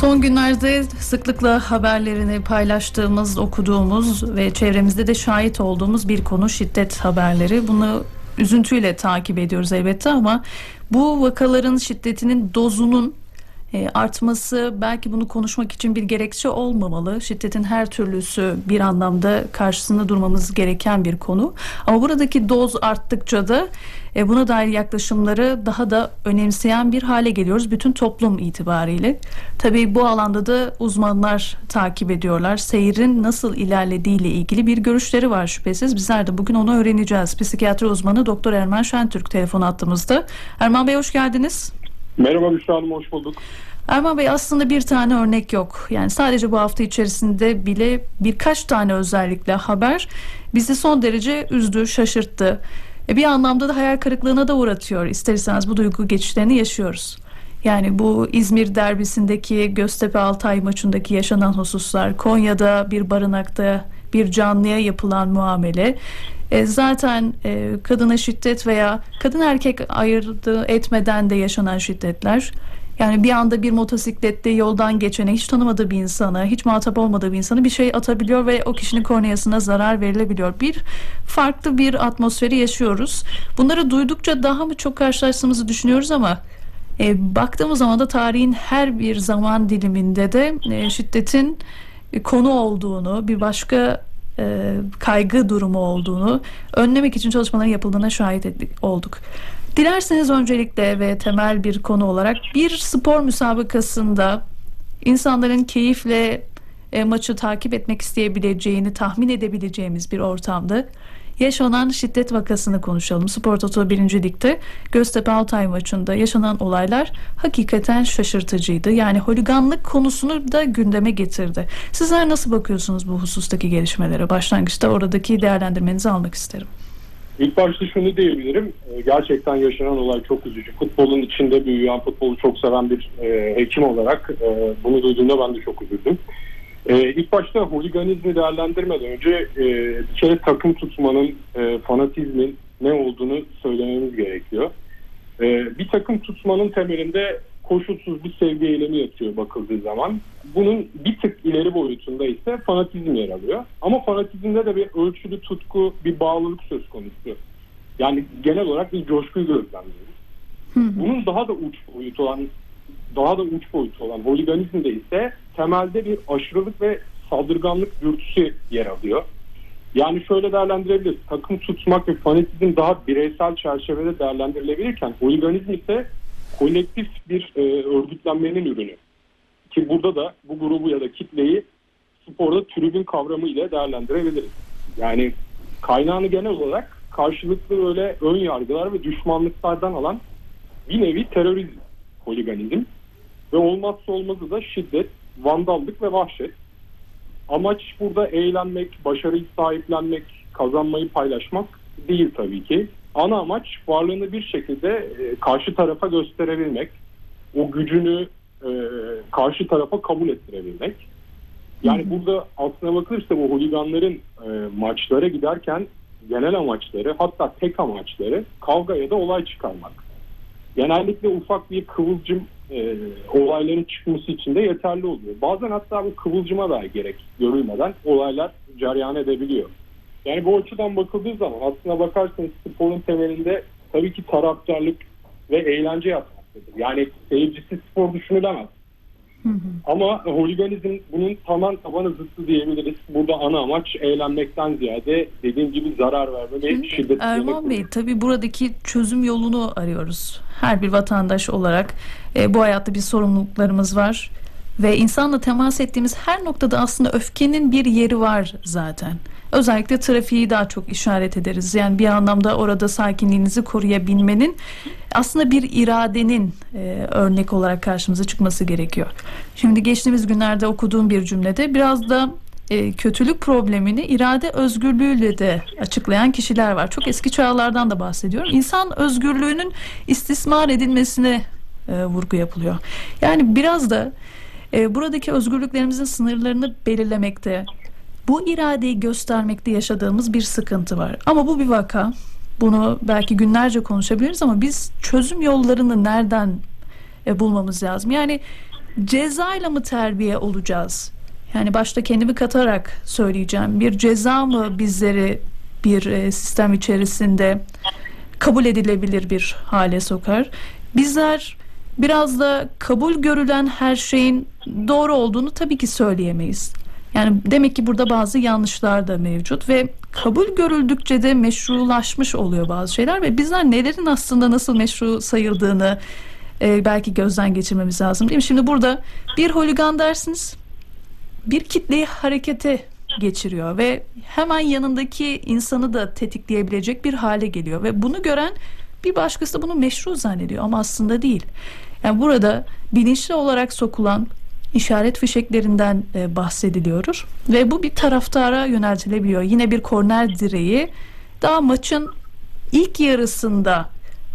Son günlerde sıklıkla haberlerini paylaştığımız, okuduğumuz ve çevremizde de şahit olduğumuz bir konu şiddet haberleri. Bunu üzüntüyle takip ediyoruz elbette ama bu vakaların şiddetinin dozunun e, artması belki bunu konuşmak için bir gerekçe olmamalı. Şiddetin her türlüsü bir anlamda karşısında durmamız gereken bir konu. Ama buradaki doz arttıkça da e, buna dair yaklaşımları daha da önemseyen bir hale geliyoruz bütün toplum itibariyle. Tabii bu alanda da uzmanlar takip ediyorlar. Seyrin nasıl ilerlediği ile ilgili bir görüşleri var şüphesiz. Bizler de bugün onu öğreneceğiz. Psikiyatri uzmanı Doktor Erman Şentürk telefon attığımızda. Erman Bey hoş geldiniz. Merhaba Büşra Hanım, hoş bulduk. Erman Bey aslında bir tane örnek yok. Yani sadece bu hafta içerisinde bile birkaç tane özellikle haber bizi son derece üzdü, şaşırttı. E bir anlamda da hayal kırıklığına da uğratıyor. İster istemez bu duygu geçişlerini yaşıyoruz. Yani bu İzmir derbisindeki Göztepe Altay maçındaki yaşanan hususlar, Konya'da bir barınakta bir canlıya yapılan muamele, e, zaten e, kadına şiddet veya kadın erkek ayırdı etmeden de yaşanan şiddetler. Yani bir anda bir motosiklette yoldan geçene, hiç tanımadığı bir insana, hiç muhatap olmadığı bir insana bir şey atabiliyor ve o kişinin korneasına zarar verilebiliyor. Bir farklı bir atmosferi yaşıyoruz. Bunları duydukça daha mı çok karşılaştığımızı düşünüyoruz ama e, baktığımız zaman da tarihin her bir zaman diliminde de e, şiddetin konu olduğunu, bir başka e, kaygı durumu olduğunu önlemek için çalışmaların yapıldığına şahit olduk. Dilerseniz öncelikle ve temel bir konu olarak bir spor müsabakasında insanların keyifle e, maçı takip etmek isteyebileceğini tahmin edebileceğimiz bir ortamda yaşanan şiddet vakasını konuşalım. Spor Toto 1. Lig'de Göztepe Altay maçında yaşanan olaylar hakikaten şaşırtıcıydı. Yani holiganlık konusunu da gündeme getirdi. Sizler nasıl bakıyorsunuz bu husustaki gelişmelere? Başlangıçta oradaki değerlendirmenizi almak isterim. İlk başta şunu diyebilirim. Ee, gerçekten yaşanan olay çok üzücü. Futbolun içinde büyüyen, futbolu çok seven bir e, hekim olarak e, bunu duyduğumda ben de çok üzüldüm. E, ilk başta holiganizmi değerlendirmeden önce e, bir kere takım tutmanın, fanatizmin ne olduğunu söylememiz gerekiyor. E, bir takım tutmanın temelinde koşulsuz bir sevgi eylemi yatıyor bakıldığı zaman. Bunun bir tık ileri boyutunda ise fanatizm yer alıyor. Ama fanatizmde de bir ölçülü tutku, bir bağlılık söz konusu. Yani genel olarak bir coşkuyu gözlemliyoruz. Bunun daha da uç boyutu olan daha da uç boyutu olan holiganizmde ise temelde bir aşırılık ve saldırganlık dürtüsü yer alıyor. Yani şöyle değerlendirebiliriz. Takım tutmak ve fanatizm daha bireysel çerçevede değerlendirilebilirken holiganizm ise kolektif bir e, örgütlenmenin ürünü. Ki burada da bu grubu ya da kitleyi sporda tribün kavramı ile değerlendirebiliriz. Yani kaynağını genel olarak karşılıklı böyle ön yargılar ve düşmanlıklardan alan bir nevi terörizm, holiganizm ve olmazsa olmazı da şiddet, vandallık ve vahşet. Amaç burada eğlenmek, başarıyı sahiplenmek, kazanmayı paylaşmak değil tabii ki. Ana amaç varlığını bir şekilde e, karşı tarafa gösterebilmek, o gücünü e, karşı tarafa kabul ettirebilmek. Yani hı hı. burada aslına bakılırsa bu holiganların e, maçlara giderken genel amaçları hatta tek amaçları kavga ya da olay çıkarmak. Genellikle ufak bir kıvılcım e, olayların çıkması için de yeterli oluyor. Bazen hatta bu kıvılcıma da gerek görülmeden olaylar ceryan edebiliyor. Yani bu açıdan bakıldığı zaman aslına bakarsanız sporun temelinde tabii ki taraftarlık ve eğlence yapmaktadır. Yani seyircisi spor düşünülemez. Hı hı. Ama holiganizm bunun taban tabana zıttı diyebiliriz. Burada ana amaç eğlenmekten ziyade dediğim gibi zarar verme ve şiddet Erman Bey tabii buradaki çözüm yolunu arıyoruz. Her bir vatandaş olarak e, bu hayatta bir sorumluluklarımız var. Ve insanla temas ettiğimiz her noktada aslında öfkenin bir yeri var zaten. Özellikle trafiği daha çok işaret ederiz. Yani bir anlamda orada sakinliğinizi koruyabilmenin aslında bir iradenin e, örnek olarak karşımıza çıkması gerekiyor. Şimdi geçtiğimiz günlerde okuduğum bir cümlede biraz da e, kötülük problemini irade özgürlüğüyle de açıklayan kişiler var. Çok eski çağlardan da bahsediyorum. İnsan özgürlüğünün istismar edilmesine e, vurgu yapılıyor. Yani biraz da e, buradaki özgürlüklerimizin sınırlarını belirlemekte, bu iradeyi göstermekte yaşadığımız bir sıkıntı var. Ama bu bir vaka. Bunu belki günlerce konuşabiliriz ama biz çözüm yollarını nereden e, bulmamız lazım? Yani cezayla mı terbiye olacağız? Yani başta kendimi katarak söyleyeceğim. Bir ceza mı bizleri bir e, sistem içerisinde kabul edilebilir bir hale sokar? Bizler biraz da kabul görülen her şeyin doğru olduğunu tabii ki söyleyemeyiz. Yani demek ki burada bazı yanlışlar da mevcut ve kabul görüldükçe de meşrulaşmış oluyor bazı şeyler ve bizler nelerin aslında nasıl meşru sayıldığını e, belki gözden geçirmemiz lazım değil mi? Şimdi burada bir holigan dersiniz bir kitleyi harekete geçiriyor ve hemen yanındaki insanı da tetikleyebilecek bir hale geliyor ve bunu gören bir başkası da bunu meşru zannediyor ama aslında değil. Yani burada bilinçli olarak sokulan işaret fişeklerinden e, bahsediliyor ve bu bir taraftara yöneltilebiliyor. Yine bir korner direği daha maçın ilk yarısında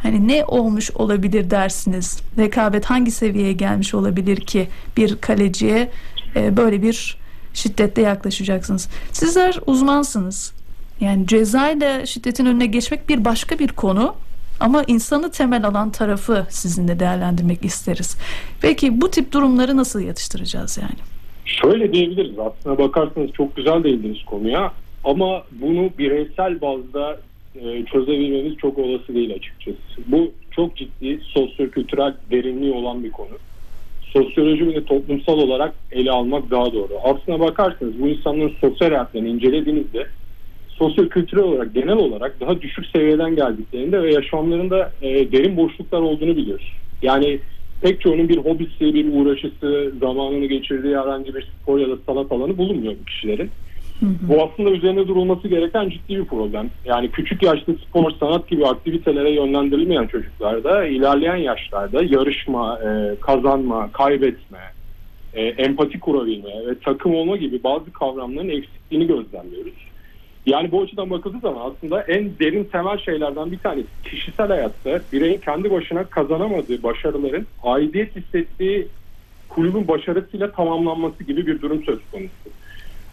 hani ne olmuş olabilir dersiniz? Rekabet hangi seviyeye gelmiş olabilir ki bir kaleciye e, böyle bir şiddetle yaklaşacaksınız? Sizler uzmansınız. Yani cezayla şiddetin önüne geçmek bir başka bir konu. Ama insanı temel alan tarafı sizinle değerlendirmek isteriz. Peki bu tip durumları nasıl yatıştıracağız yani? Şöyle diyebiliriz. Aslına bakarsanız çok güzel değildiniz konuya. Ama bunu bireysel bazda e, çözebilmemiz çok olası değil açıkçası. Bu çok ciddi sosyokültürel derinliği olan bir konu. Sosyoloji ve toplumsal olarak ele almak daha doğru. Aslına bakarsanız bu insanların sosyal hayatlarını incelediğinizde sosyokültürel olarak genel olarak daha düşük seviyeden geldiklerinde ve yaşamlarında e, derin boşluklar olduğunu biliyoruz. Yani pek çoğunun bir hobisi, bir uğraşısı, zamanını geçirdiği herhangi bir spor ya da sanat alanı bulunmuyor bu kişilerin. Hı hı. Bu aslında üzerine durulması gereken ciddi bir problem. Yani küçük yaşta spor, sanat gibi aktivitelere yönlendirilmeyen çocuklarda ilerleyen yaşlarda yarışma, e, kazanma, kaybetme, e, empati kurabilme ve takım olma gibi bazı kavramların eksikliğini gözlemliyoruz. Yani bu açıdan bakıldığı zaman aslında en derin temel şeylerden bir tanesi kişisel hayatta bireyin kendi başına kazanamadığı başarıların aidiyet hissettiği kulübün başarısıyla tamamlanması gibi bir durum söz konusu.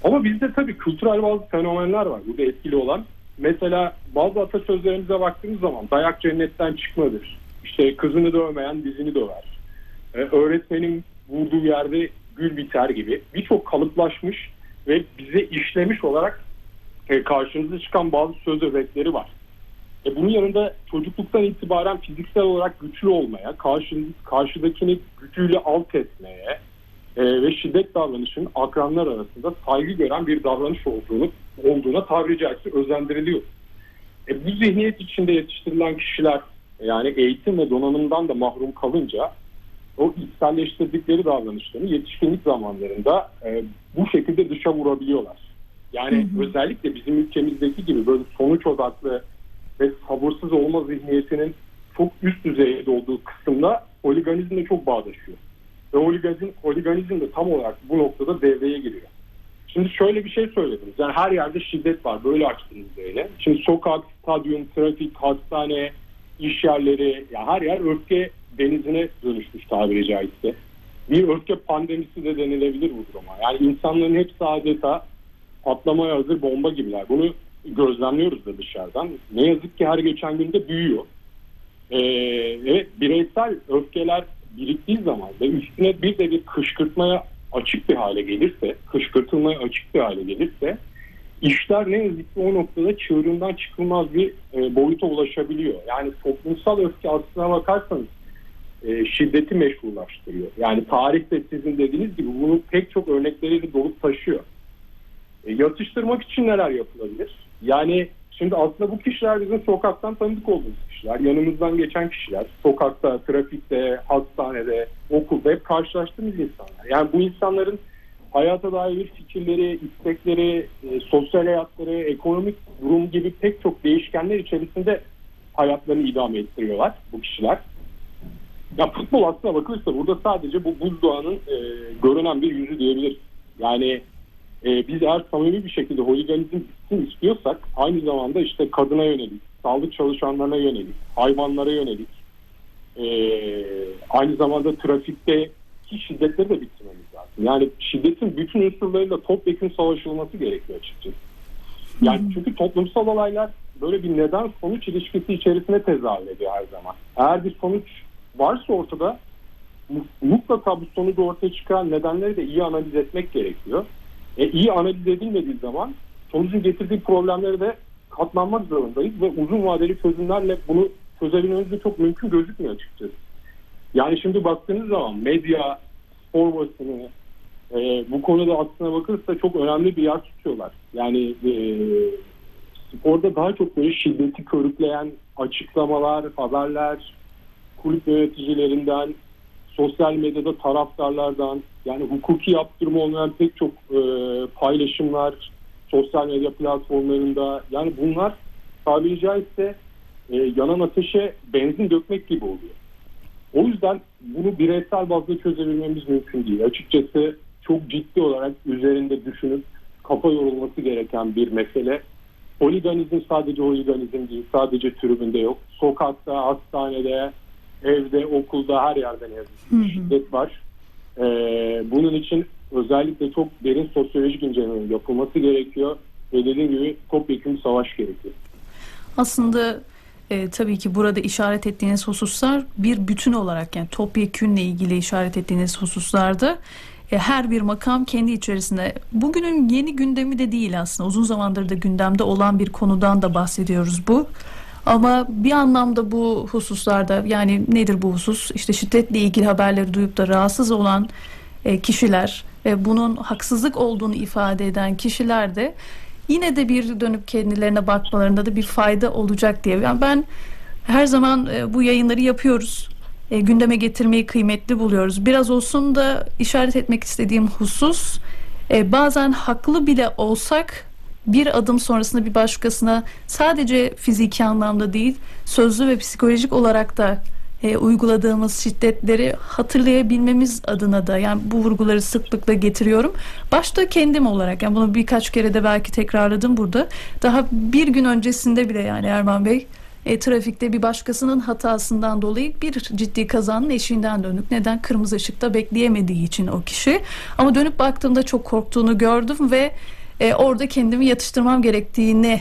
Ama bizde tabii kültürel bazı fenomenler var burada etkili olan. Mesela bazı atasözlerimize baktığımız zaman dayak cennetten çıkmadır. İşte kızını dövmeyen dizini döver. Ee, öğretmenin vurduğu yerde gül biter gibi birçok kalıplaşmış ve bize işlemiş olarak e, karşınıza çıkan bazı söz özetleri var. E, bunun yanında çocukluktan itibaren fiziksel olarak güçlü olmaya, karşınız, karşıdakini gücüyle alt etmeye e, ve şiddet davranışının akranlar arasında saygı gören bir davranış olduğunu olduğuna tabiri caizse özendiriliyor. E, bu zihniyet içinde yetiştirilen kişiler yani eğitim ve donanımdan da mahrum kalınca o içselleştirdikleri davranışlarını yetişkinlik zamanlarında e, bu şekilde dışa vurabiliyorlar. Yani hı hı. özellikle bizim ülkemizdeki gibi böyle sonuç odaklı ve sabırsız olma zihniyetinin çok üst düzeyde olduğu kısımda holiganizmle çok bağdaşıyor. Ve holiganizm, holiganizm de tam olarak bu noktada devreye giriyor. Şimdi şöyle bir şey söylediniz. Yani her yerde şiddet var. Böyle açtınız böyle. Şimdi sokak, stadyum, trafik, hastane, iş yerleri, ya her yer öfke denizine dönüşmüş tabiri caizse. Bir öfke pandemisi de denilebilir bu duruma. Yani insanların hepsi adeta patlamaya hazır bomba gibiler. Bunu gözlemliyoruz da dışarıdan. Ne yazık ki her geçen günde büyüyor. Ee, ve bireysel öfkeler biriktiği zaman ve üstüne bir de bir kışkırtmaya açık bir hale gelirse, kışkırtılmaya açık bir hale gelirse işler ne yazık ki o noktada çığırından çıkılmaz bir e, boyuta ulaşabiliyor. Yani toplumsal öfke aslına bakarsanız e, şiddeti meşrulaştırıyor. Yani tarihte sizin dediğiniz gibi bunun pek çok örnekleriyle dolup taşıyor. E, yatıştırmak için neler yapılabilir? Yani şimdi aslında bu kişiler bizim sokaktan tanıdık olduğumuz kişiler. Yanımızdan geçen kişiler. Sokakta, trafikte, hastanede, okulda hep karşılaştığımız insanlar. Yani bu insanların hayata dair fikirleri, istekleri, e, sosyal hayatları, ekonomik durum gibi pek çok değişkenler içerisinde hayatlarını idame ettiriyorlar bu kişiler. Ya futbol aslına bakılırsa burada sadece bu buzdağının e, görünen bir yüzü diyebiliriz. Yani e, biz eğer samimi bir şekilde holiganizm bitsin istiyorsak aynı zamanda işte kadına yönelik, sağlık çalışanlarına yönelik, hayvanlara yönelik, e, aynı zamanda trafikte ki şiddetleri de bitirmemiz lazım. Yani şiddetin bütün unsurlarıyla topyekun savaşılması gerekiyor açıkçası. Yani çünkü toplumsal olaylar böyle bir neden sonuç ilişkisi içerisinde tezahür ediyor her zaman. Eğer bir sonuç varsa ortada mu- mutlaka bu sonucu ortaya çıkaran nedenleri de iyi analiz etmek gerekiyor. E, iyi analiz edilmediği zaman sonucun getirdiği problemlere de katlanmak zorundayız ve uzun vadeli çözümlerle bunu çözebilmemiz de çok mümkün gözükmüyor açıkçası. Yani şimdi baktığınız zaman medya, spor basını e, bu konuda aslına bakılırsa çok önemli bir yer tutuyorlar. Yani e, sporda daha çok böyle şiddeti körükleyen açıklamalar, haberler, kulüp yöneticilerinden, sosyal medyada taraftarlardan, yani hukuki yaptırma olmayan pek çok e, paylaşımlar, sosyal medya platformlarında, yani bunlar tabiri caizse e, yanan ateşe benzin dökmek gibi oluyor. O yüzden bunu bireysel bazda çözebilmemiz mümkün değil. Açıkçası çok ciddi olarak üzerinde düşünüp kafa yorulması gereken bir mesele. Holiganizm sadece holiganizm değil, sadece tribünde yok. Sokakta, hastanede, evde, okulda her yerde ne yazık ki şiddet var. Ee, bunun için özellikle çok derin sosyolojik inceleme yapılması gerekiyor. Ve dediğim gibi topyekun savaş gerekiyor. Aslında e, tabii ki burada işaret ettiğiniz hususlar bir bütün olarak yani topyekünle ilgili işaret ettiğiniz hususlarda e, her bir makam kendi içerisinde bugünün yeni gündemi de değil aslında uzun zamandır da gündemde olan bir konudan da bahsediyoruz bu. Ama bir anlamda bu hususlarda yani nedir bu husus? İşte şiddetle ilgili haberleri duyup da rahatsız olan e, kişiler ve bunun haksızlık olduğunu ifade eden kişiler de yine de bir dönüp kendilerine bakmalarında da bir fayda olacak diye. Yani ben her zaman e, bu yayınları yapıyoruz. E, gündeme getirmeyi kıymetli buluyoruz. Biraz olsun da işaret etmek istediğim husus e, bazen haklı bile olsak bir adım sonrasında bir başkasına sadece fiziki anlamda değil sözlü ve psikolojik olarak da e, uyguladığımız şiddetleri hatırlayabilmemiz adına da yani bu vurguları sıklıkla getiriyorum. Başta kendim olarak yani bunu birkaç kere de belki tekrarladım burada. Daha bir gün öncesinde bile yani Erman Bey e, trafikte bir başkasının hatasından dolayı bir ciddi kazanın eşiğinden dönük. Neden? Kırmızı ışıkta bekleyemediği için o kişi. Ama dönüp baktığımda çok korktuğunu gördüm ve e, orada kendimi yatıştırmam gerektiğine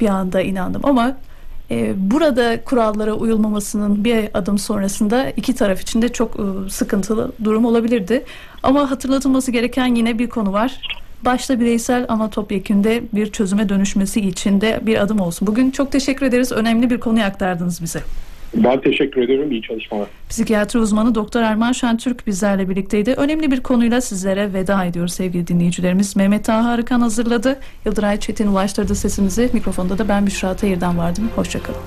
bir anda inandım. Ama e, burada kurallara uyulmamasının bir adım sonrasında iki taraf için de çok e, sıkıntılı durum olabilirdi. Ama hatırlatılması gereken yine bir konu var. Başta bireysel ama topyekünde bir çözüme dönüşmesi için de bir adım olsun. Bugün çok teşekkür ederiz. Önemli bir konuyu aktardınız bize. Ben teşekkür ederim. İyi çalışmalar. Psikiyatri uzmanı Doktor Erman Şentürk bizlerle birlikteydi. Önemli bir konuyla sizlere veda ediyoruz sevgili dinleyicilerimiz. Mehmet Taha Arıkan hazırladı. Yıldıray Çetin ulaştırdı sesimizi. Mikrofonda da ben Büşra Tayır'dan vardım. Hoşçakalın.